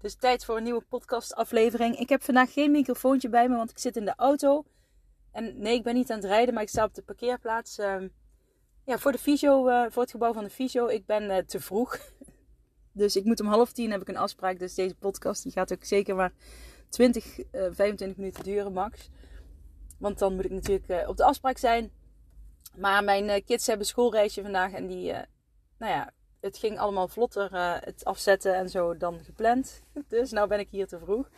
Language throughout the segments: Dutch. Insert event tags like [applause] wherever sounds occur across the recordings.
Dus tijd voor een nieuwe podcastaflevering. Ik heb vandaag geen microfoontje bij me, want ik zit in de auto. En nee, ik ben niet aan het rijden, maar ik sta op de parkeerplaats uh, ja, voor, de uh, voor het gebouw van de fysio. Ik ben uh, te vroeg. [laughs] Dus ik moet om half tien heb ik een afspraak. Dus deze podcast die gaat ook zeker maar 20, 25 minuten duren max. Want dan moet ik natuurlijk op de afspraak zijn. Maar mijn kids hebben schoolreisje vandaag en die, nou ja, het ging allemaal vlotter, uh, het afzetten en zo, dan gepland. [laughs] Dus nou ben ik hier te vroeg.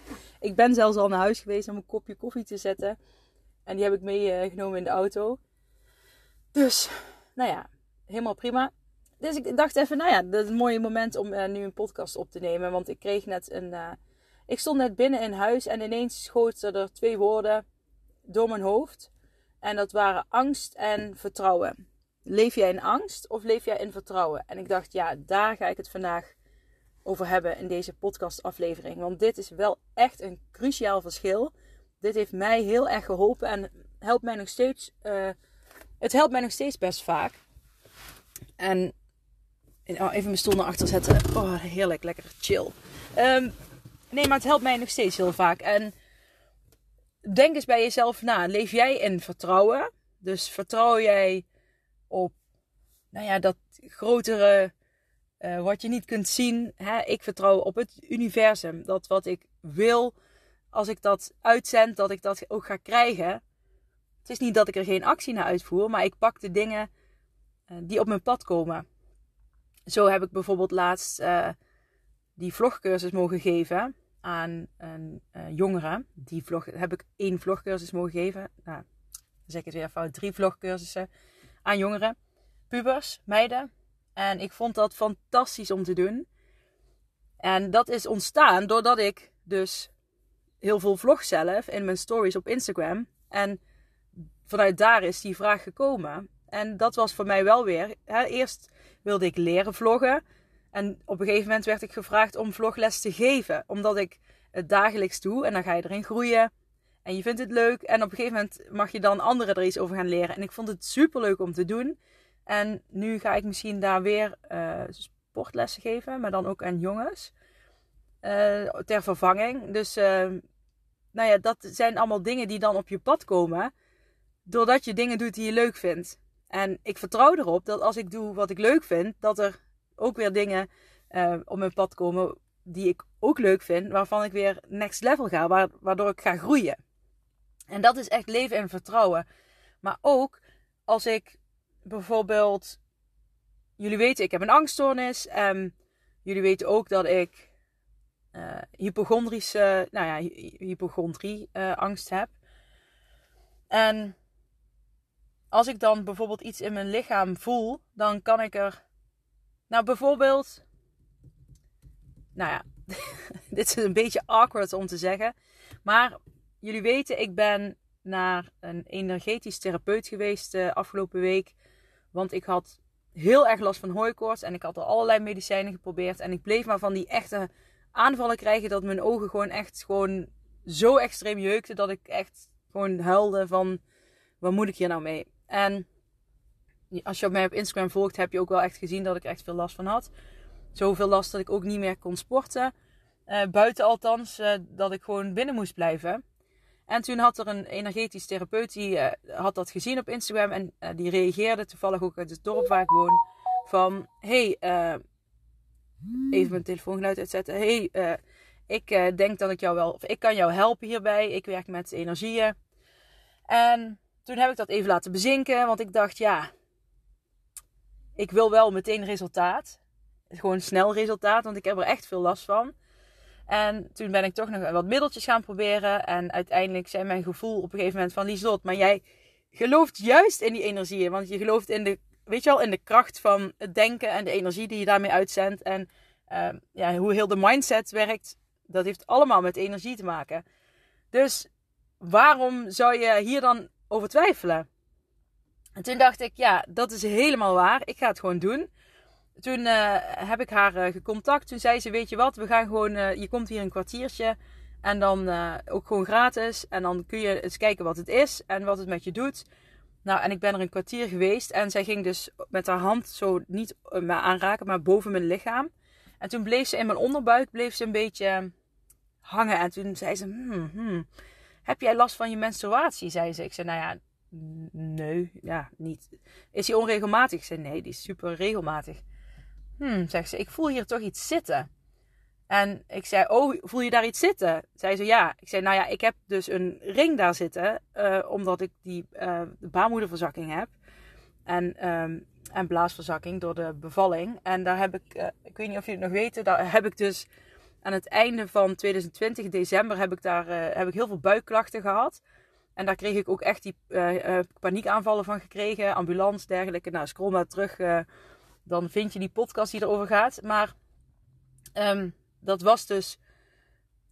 Ik ben zelfs al naar huis geweest om een kopje koffie te zetten. En die heb ik meegenomen in de auto. Dus, nou ja, helemaal prima. Dus ik dacht even, nou ja, dat is een mooi moment om uh, nu een podcast op te nemen. Want ik kreeg net een... Ik stond net binnen in huis en ineens schoten er twee woorden door mijn hoofd. En dat waren angst en vertrouwen. Leef jij in angst of leef jij in vertrouwen? En ik dacht, ja, daar ga ik het vandaag over hebben in deze podcastaflevering. Want dit is wel echt een cruciaal verschil. Dit heeft mij heel erg geholpen en helpt mij nog steeds. Uh, het helpt mij nog steeds best vaak. En oh, even mijn stoel naar achter zetten. Oh, heerlijk, lekker chill. Um, nee, maar het helpt mij nog steeds heel vaak. En denk eens bij jezelf na. Leef jij in vertrouwen? Dus vertrouw jij op nou ja, dat grotere, uh, wat je niet kunt zien. Hè? Ik vertrouw op het universum. Dat wat ik wil, als ik dat uitzend, dat ik dat ook ga krijgen. Het is niet dat ik er geen actie naar uitvoer, maar ik pak de dingen uh, die op mijn pad komen. Zo heb ik bijvoorbeeld laatst uh, die vlogcursus mogen geven aan een jongere. Die vlog, heb ik één vlogcursus mogen geven. Nou, dan zeg ik het weer fout. Drie vlogcursussen aan jongeren, pubers, meiden. En ik vond dat fantastisch om te doen. En dat is ontstaan doordat ik dus heel veel vlog zelf in mijn stories op Instagram. En vanuit daar is die vraag gekomen. En dat was voor mij wel weer. Hè, eerst wilde ik leren vloggen. En op een gegeven moment werd ik gevraagd om vlogles te geven. Omdat ik het dagelijks doe. En dan ga je erin groeien. En je vindt het leuk. En op een gegeven moment mag je dan anderen er iets over gaan leren. En ik vond het super leuk om te doen. En nu ga ik misschien daar weer uh, sportlessen geven. Maar dan ook aan jongens. Uh, ter vervanging. Dus uh, nou ja, dat zijn allemaal dingen die dan op je pad komen. Doordat je dingen doet die je leuk vindt. En ik vertrouw erop dat als ik doe wat ik leuk vind, dat er ook weer dingen op mijn pad komen die ik ook leuk vind, waarvan ik weer next level ga, waardoor ik ga groeien. En dat is echt leven en vertrouwen. Maar ook als ik bijvoorbeeld. Jullie weten, ik heb een angststoornis. En jullie weten ook dat ik uh, hypochondrische, nou ja, hypochondrie uh, angst heb. En als ik dan bijvoorbeeld iets in mijn lichaam voel, dan kan ik er. Nou, bijvoorbeeld. Nou ja, [laughs] dit is een beetje awkward om te zeggen. Maar jullie weten, ik ben naar een energetisch therapeut geweest uh, afgelopen week. Want ik had heel erg last van hooikoorts. En ik had al allerlei medicijnen geprobeerd. En ik bleef maar van die echte aanvallen krijgen. Dat mijn ogen gewoon echt gewoon zo extreem jeukten. Dat ik echt gewoon huilde van... Wat moet ik hier nou mee? En als je mij op Instagram volgt, heb je ook wel echt gezien dat ik echt veel last van had. Zoveel last dat ik ook niet meer kon sporten. Uh, buiten althans, uh, dat ik gewoon binnen moest blijven. En toen had er een energetisch therapeut die uh, had dat gezien op Instagram en uh, die reageerde toevallig ook uit het dorp waar ik woon van hey uh, even mijn telefoongeluid uitzetten. Hey ik denk dat ik jou wel of ik kan jou helpen hierbij. Ik werk met energieën. En toen heb ik dat even laten bezinken want ik dacht ja ik wil wel meteen resultaat. Gewoon snel resultaat want ik heb er echt veel last van En toen ben ik toch nog wat middeltjes gaan proberen. En uiteindelijk zei mijn gevoel op een gegeven moment van Lieslot, maar jij gelooft juist in die energieën. Want je gelooft in de, weet je wel, in de kracht van het denken en de energie die je daarmee uitzendt. En uh, ja, hoe heel de mindset werkt, dat heeft allemaal met energie te maken. Dus waarom zou je hier dan over twijfelen? En toen dacht ik, ja, dat is helemaal waar. Ik ga het gewoon doen. Toen uh, heb ik haar uh, gecontact. Toen zei ze, weet je wat, we gaan gewoon, uh, je komt hier een kwartiertje. En dan ook gewoon gratis. En dan kun je eens kijken wat het is en wat het met je doet. Nou, en ik ben er een kwartier geweest. En zij ging dus met haar hand zo niet me aanraken, maar boven mijn lichaam. En toen bleef ze in mijn onderbuik, bleef ze een beetje hangen. En toen zei ze, hmm, hmm, heb jij last van je menstruatie? Zei ze. Ik zei, nou ja, nee, ja, niet. Is die onregelmatig? Zei, nee, die is super regelmatig. Hmm, zegt ze, ik voel hier toch iets zitten. En ik zei, oh, voel je daar iets zitten? Zei ze, ja. Ik zei, nou ja, ik heb dus een ring daar zitten, uh, omdat ik die uh, baarmoederverzakking heb. En, um, en blaasverzakking door de bevalling. En daar heb ik, uh, ik weet niet of jullie het nog weten, daar heb ik dus aan het einde van 2020, december, heb ik daar heb ik heel veel buikklachten gehad. En daar kreeg ik ook echt die paniekaanvallen van gekregen, ambulance, dergelijke. Nou, scroll maar terug dan vind je die podcast die erover gaat. Maar um, dat was dus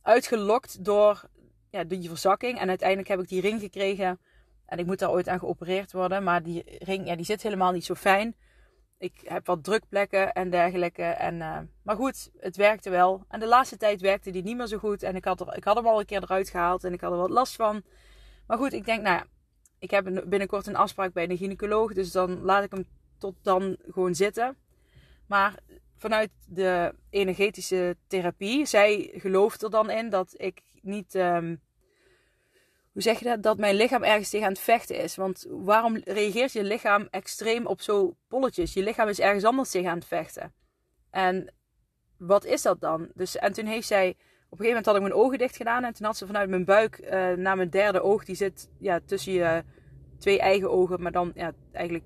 uitgelokt door ja, die verzakking. En uiteindelijk heb ik die ring gekregen. En ik moet daar ooit aan geopereerd worden. Maar die ring ja, die zit helemaal niet zo fijn. Ik heb wat drukplekken en dergelijke. En, uh, maar goed, het werkte wel. En de laatste tijd werkte die niet meer zo goed. En ik had, er, ik had hem al een keer eruit gehaald. En ik had er wat last van. Maar goed, ik denk, nou ja. Ik heb binnenkort een afspraak bij de gynaecoloog. Dus dan laat ik hem tot dan gewoon zitten. Maar vanuit de energetische therapie, zij gelooft er dan in dat ik niet. Um, hoe zeg je dat? Dat mijn lichaam ergens tegen aan het vechten is. Want waarom reageert je lichaam extreem op zo polletjes? Je lichaam is ergens anders tegen aan het vechten. En wat is dat dan? Dus, en toen heeft zij. Op een gegeven moment had ik mijn ogen dicht gedaan. En toen had ze vanuit mijn buik uh, naar mijn derde oog. Die zit ja, tussen je twee eigen ogen. Maar dan ja, eigenlijk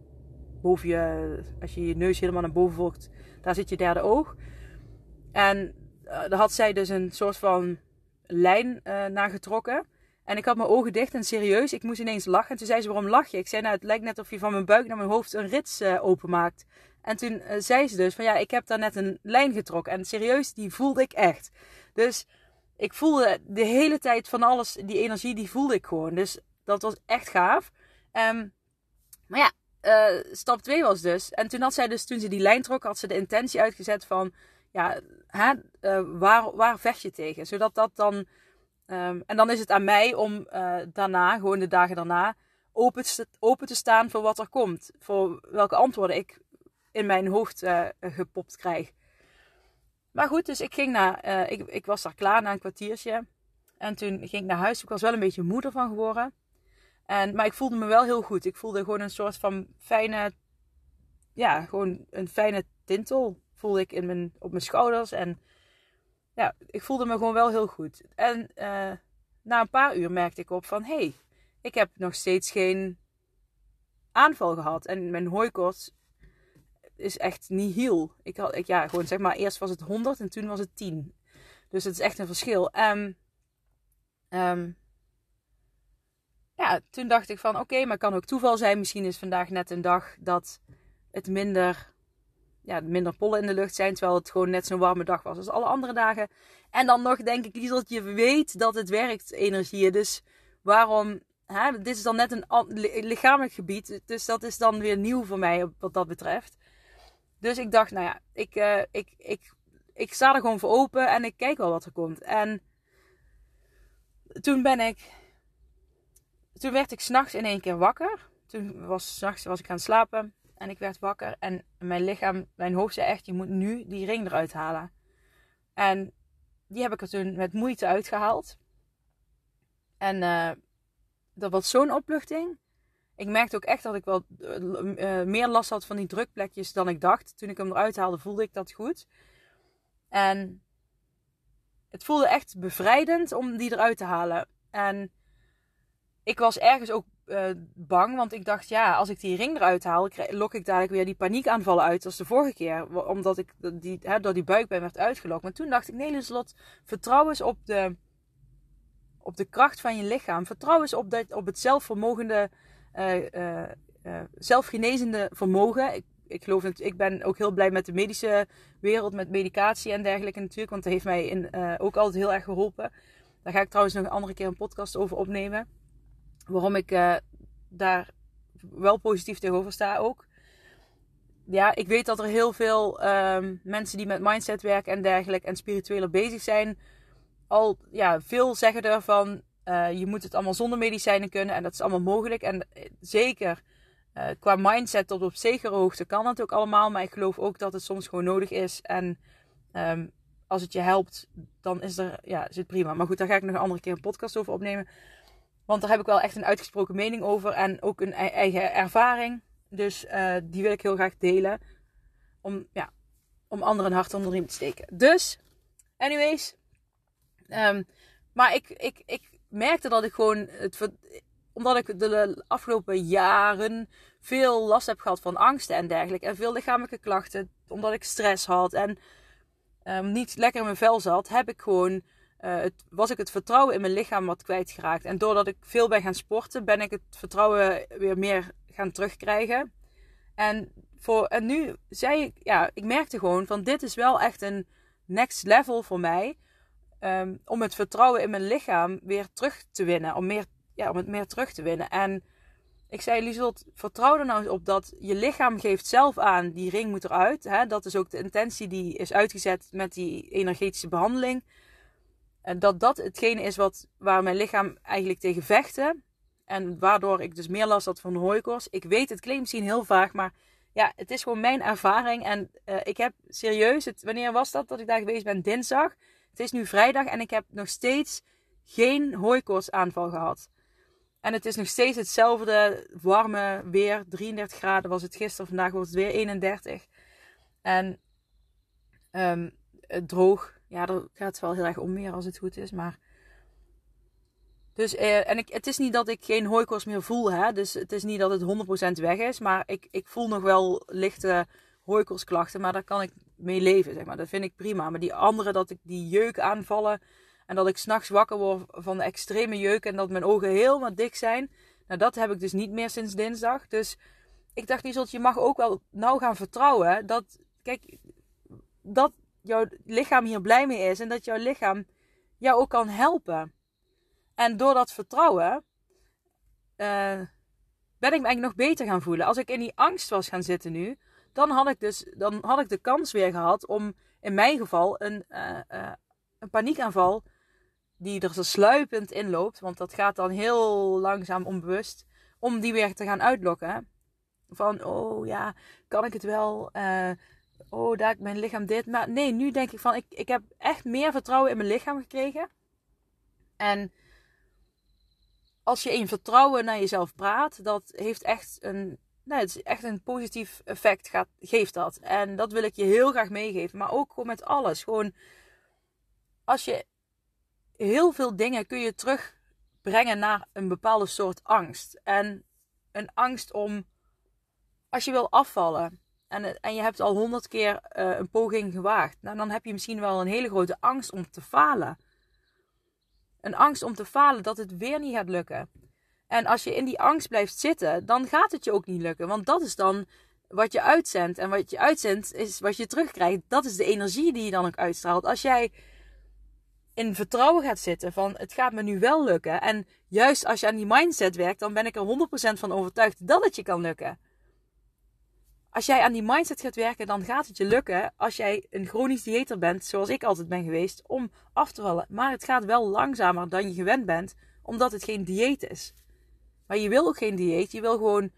boven als je je neus helemaal naar boven volgt, daar zit je derde oog. En uh, daar had zij dus een soort van lijn uh, naar getrokken. En ik had mijn ogen dicht en serieus, ik moest ineens lachen. En toen zei ze, waarom lach je? Ik zei, nou, het lijkt net of je van mijn buik naar mijn hoofd een rits uh, openmaakt. En toen zei ze dus van, ja, ik heb daar net een lijn getrokken. En serieus, die voelde ik echt. Dus ik voelde de hele tijd van alles, die energie, die voelde ik gewoon. Dus dat was echt gaaf. Um, maar ja, uh, stap 2 was dus. En toen had zij dus, toen ze die lijn trok, had ze de intentie uitgezet van. Ja, hè, uh, waar, waar vecht je tegen? Zodat dat dan. Um, en dan is het aan mij om uh, daarna, gewoon de dagen daarna, open te, open te staan voor wat er komt. Voor welke antwoorden ik in mijn hoofd gepopt krijg. Maar goed, dus ik ging naar. ik, ik was daar klaar na een kwartiertje. En toen ging ik naar huis. Ik was wel een beetje moeder van geworden. En, maar ik voelde me wel heel goed. Ik voelde gewoon een soort van fijne, ja, gewoon een fijne tintel voelde ik in mijn, op mijn schouders. En ja, ik voelde me gewoon wel heel goed. En uh, na een paar uur merkte ik op van, hé, hey, ik heb nog steeds geen aanval gehad. En mijn hooikoorts is echt niet heel. Ik had, ik, ja, gewoon zeg maar, eerst was het 100 en toen was het 10. Dus het is echt een verschil. Um, um, ja, toen dacht ik van oké, maar kan ook toeval zijn. Misschien is vandaag net een dag dat het minder, ja, minder pollen in de lucht zijn. Terwijl het gewoon net zo'n warme dag was als alle andere dagen. En dan nog denk ik, dat je weet dat het werkt, energieën. Dus waarom, hè, dit is dan net een lichamelijk gebied. Dus dat is dan weer nieuw voor mij wat dat betreft. Dus ik dacht, nou ja, ik, uh, ik, ik, ik sta er gewoon voor open en ik kijk wel wat er komt. En toen ben ik toen werd ik s'nachts in één keer wakker. Toen was s'nachts was ik aan het slapen en ik werd wakker. En mijn lichaam, mijn hoofd zei echt, je moet nu die ring eruit halen. En die heb ik er toen met moeite uitgehaald. En uh, dat was zo'n opluchting. Ik merkte ook echt dat ik wel uh, meer last had van die drukplekjes dan ik dacht. Toen ik hem eruit haalde, voelde ik dat goed. En het voelde echt bevrijdend om die eruit te halen. En ik was ergens ook uh, bang. Want ik dacht, ja, als ik die ring eruit haal, lok ik dadelijk weer die paniekaanvallen uit als de vorige keer. Omdat ik die, hè, door die buikpijn werd uitgelokt. Maar toen dacht ik, nee, Lieslot, vertrouw eens op de, op de kracht van je lichaam. Vertrouw eens op, dat, op het zelfvermogende, uh, zelfgenezende vermogen. Ik, ik geloof het, ik ben ook heel blij met de medische wereld, met medicatie en dergelijke natuurlijk. Want dat heeft mij in, ook altijd heel erg geholpen. Daar ga ik trouwens nog een andere keer een podcast over opnemen. Waarom ik uh, daar wel positief tegenover sta ook. Ja, ik weet dat er heel veel um, mensen die met mindset werken en dergelijke en spiritueler bezig zijn, al ja, veel zeggen ervan. Uh, je moet het allemaal zonder medicijnen kunnen en dat is allemaal mogelijk. En uh, zeker qua mindset tot op zekere hoogte kan dat ook allemaal. Maar ik geloof ook dat het soms gewoon nodig is. En um, als het je helpt, dan is, er, ja, is het prima. Maar goed, daar ga ik nog een andere keer een podcast over opnemen. Want daar heb ik wel echt een uitgesproken mening over. En ook een eigen ervaring. Dus uh, die wil ik heel graag delen. Om, ja, om anderen een hart onder de riem te steken. Dus, anyways. Um, maar ik, ik, ik merkte dat ik gewoon... Het, omdat ik de afgelopen jaren veel last heb gehad van angsten en dergelijke. En veel lichamelijke klachten. Omdat ik stress had. En um, niet lekker in mijn vel zat. Heb ik gewoon uh, het, was ik het vertrouwen in mijn lichaam wat kwijtgeraakt. En doordat ik veel ben gaan sporten, ben ik het vertrouwen weer meer gaan terugkrijgen. En, voor, en nu zei ik, ja, ik merkte gewoon van dit is wel echt een next level voor mij. Um, om het vertrouwen in mijn lichaam weer terug te winnen. Om, meer, ja, om het meer terug te winnen. En ik zei, Lieselt, vertrouw er nou eens op dat je lichaam geeft zelf aan, die ring moet eruit. Hè? Dat is ook de intentie die is uitgezet met die energetische behandeling. Dat dat hetgene is wat, waar mijn lichaam eigenlijk tegen vechtte. En waardoor ik dus meer last had van de hooikoorts. Ik weet, het klinkt misschien heel vaag, maar ja, het is gewoon mijn ervaring. En uh, ik heb serieus, het, wanneer was dat dat ik daar geweest ben? Dinsdag. Het is nu vrijdag en ik heb nog steeds geen hooikoortsaanval gehad. En het is nog steeds hetzelfde warme weer. 33 graden was het gisteren, vandaag wordt het weer 31. En um, droog ja, daar gaat het wel heel erg om meer als het goed is. Maar. Dus, eh, en ik, het is niet dat ik geen hooikoorts meer voel. Hè? Dus het is niet dat het 100% weg is. Maar ik, ik voel nog wel lichte hooikoortsklachten. Maar daar kan ik mee leven, zeg maar. Dat vind ik prima. Maar die andere, dat ik die jeuk aanvallen. En dat ik s'nachts wakker word van de extreme jeuk. En dat mijn ogen helemaal dik zijn. Nou, dat heb ik dus niet meer sinds dinsdag. Dus ik dacht, Lieselt, je mag ook wel nou gaan vertrouwen. Dat, kijk, dat jouw lichaam hier blij mee is en dat jouw lichaam jou ook kan helpen. En door dat vertrouwen uh, ben ik me eigenlijk nog beter gaan voelen. Als ik in die angst was gaan zitten nu, dan had ik dus dan had ik de kans weer gehad om in mijn geval een, uh, een paniekaanval die er zo sluipend in loopt, want dat gaat dan heel langzaam onbewust, om die weer te gaan uitlokken. Van, oh ja, kan ik het wel? Oh, daar mijn lichaam dit. Maar nee, nu denk ik van, ik, ik heb echt meer vertrouwen in mijn lichaam gekregen. En als je in vertrouwen naar jezelf praat, dat heeft echt een, nou, het is echt een positief effect, gaat, geeft dat. En dat wil ik je heel graag meegeven. Maar ook gewoon met alles. Gewoon, als je heel veel dingen kun je terugbrengen naar een bepaalde soort angst. En een angst om, als je wil afvallen en, en je hebt al honderd keer uh, een poging gewaagd, nou, dan heb je misschien wel een hele grote angst om te falen. Een angst om te falen dat het weer niet gaat lukken. En als je in die angst blijft zitten, dan gaat het je ook niet lukken. Want dat is dan wat je uitzendt. En wat je uitzendt is wat je terugkrijgt. Dat is de energie die je dan ook uitstraalt. Als jij in vertrouwen gaat zitten van het gaat me nu wel lukken. En juist als je aan die mindset werkt, dan ben ik er 100% van overtuigd dat het je kan lukken als jij aan die mindset gaat werken, dan gaat het je lukken als jij een chronisch dieeter bent, zoals ik altijd ben geweest, om af te vallen. Maar het gaat wel langzamer dan je gewend bent, omdat het geen dieet is. Maar je wil ook geen dieet, je wil gewoon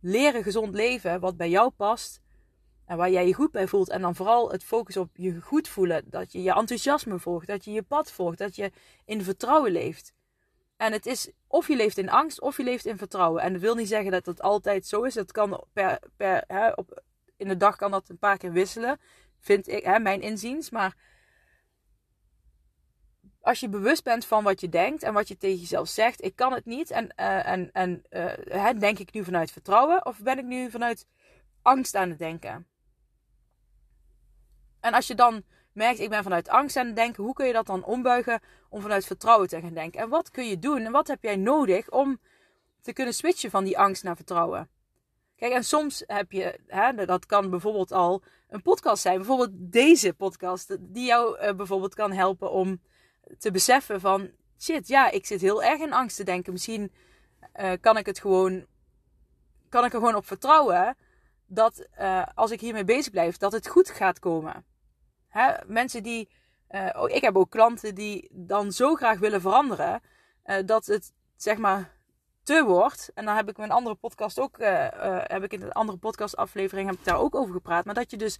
leren gezond leven, wat bij jou past en waar jij je goed bij voelt. En dan vooral het focus op je goed voelen, dat je je enthousiasme volgt, dat je je pad volgt, dat je in vertrouwen leeft. En het is of je leeft in angst of je leeft in vertrouwen. En dat wil niet zeggen dat het altijd zo is. Het kan per, per, hè, op, in de dag kan dat een paar keer wisselen, vind ik, hè, mijn inziens. Maar als je bewust bent van wat je denkt en wat je tegen jezelf zegt, ik kan het niet. En, uh, en, en uh, denk ik nu vanuit vertrouwen of ben ik nu vanuit angst aan het denken? En als je dan merkt, ik ben vanuit angst aan het denken, hoe kun je dat dan ombuigen om vanuit vertrouwen te gaan denken? En wat kun je doen en wat heb jij nodig om te kunnen switchen van die angst naar vertrouwen? Kijk, en soms heb je, hè, dat kan bijvoorbeeld al een podcast zijn, bijvoorbeeld deze podcast, die jou uh, bijvoorbeeld kan helpen om te beseffen van, shit, ja, ik zit heel erg in angst te denken. Misschien uh, kan ik het gewoon, kan ik er gewoon op vertrouwen dat uh, als ik hiermee bezig blijf, dat het goed gaat komen. Mensen die, oh, ik heb ook klanten die dan zo graag willen veranderen, dat het zeg maar te wordt. En dan heb ik mijn andere podcast ook, uh, heb ik in een andere podcastaflevering heb ik daar ook over gepraat. Maar dat je dus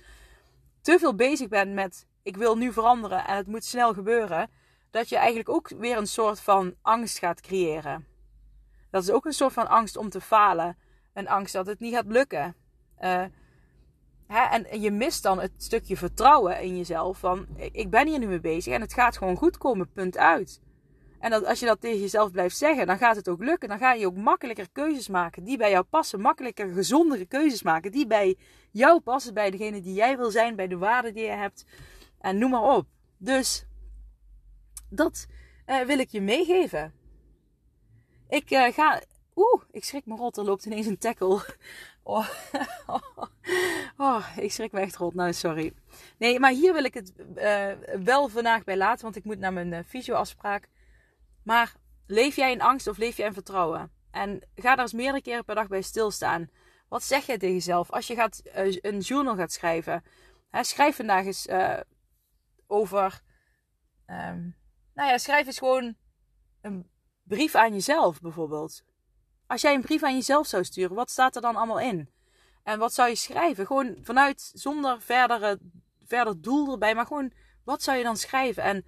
te veel bezig bent met ik wil nu veranderen en het moet snel gebeuren. Dat je eigenlijk ook weer een soort van angst gaat creëren. Dat is ook een soort van angst om te falen. Een angst dat het niet gaat lukken. En je mist dan het stukje vertrouwen in jezelf. Van ik ben hier nu mee bezig en het gaat gewoon goed komen, punt uit. En dat, als je dat tegen jezelf blijft zeggen, dan gaat het ook lukken. Dan ga je ook makkelijker keuzes maken die bij jou passen. Makkelijker, gezondere keuzes maken die bij jou passen. Bij degene die jij wil zijn, bij de waarden die je hebt. En noem maar op. Dus dat uh, wil ik je meegeven. Ik uh, ga. Oeh, ik schrik me rot. Er loopt ineens een tackle. Oh. [laughs] oh, ik schrik me echt rot. Nou, sorry. Nee, maar hier wil ik het uh, wel vandaag bij laten. Want ik moet naar mijn fysioafspraak. Maar leef jij in angst of leef jij in vertrouwen? En ga daar eens meerdere keren per dag bij stilstaan. Wat zeg jij tegen jezelf als je gaat, uh, een journal gaat schrijven? Hè, schrijf vandaag eens uh, over. Um, nou ja, schrijf eens gewoon een brief aan jezelf bijvoorbeeld. Als jij een brief aan jezelf zou sturen, wat staat er dan allemaal in? En wat zou je schrijven? Gewoon vanuit, zonder verdere, verder doel erbij, maar gewoon, wat zou je dan schrijven? En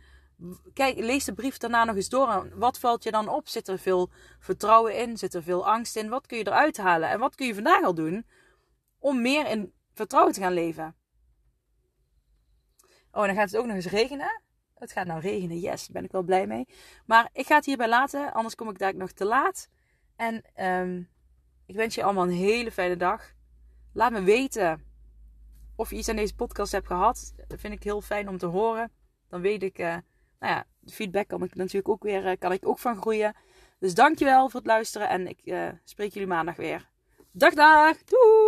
kijk, lees de brief daarna nog eens door. wat valt je dan op? Zit er veel vertrouwen in? Zit er veel angst in? Wat kun je eruit halen? En wat kun je vandaag al doen om meer in vertrouwen te gaan leven? Oh, dan gaat het ook nog eens regenen. Het gaat nou regenen, yes, daar ben ik wel blij mee. Maar ik ga het hierbij laten, anders kom ik daar nog te laat. En um, ik wens je allemaal een hele fijne dag. Laat me weten of je iets aan deze podcast hebt gehad. Dat vind ik heel fijn om te horen. Dan weet ik, uh, nou ja, de feedback kan ik natuurlijk ook weer, eh, kan ik ook van groeien. Dus dankjewel voor het luisteren en ik uh, spreek jullie maandag weer. Dag dag, doeg!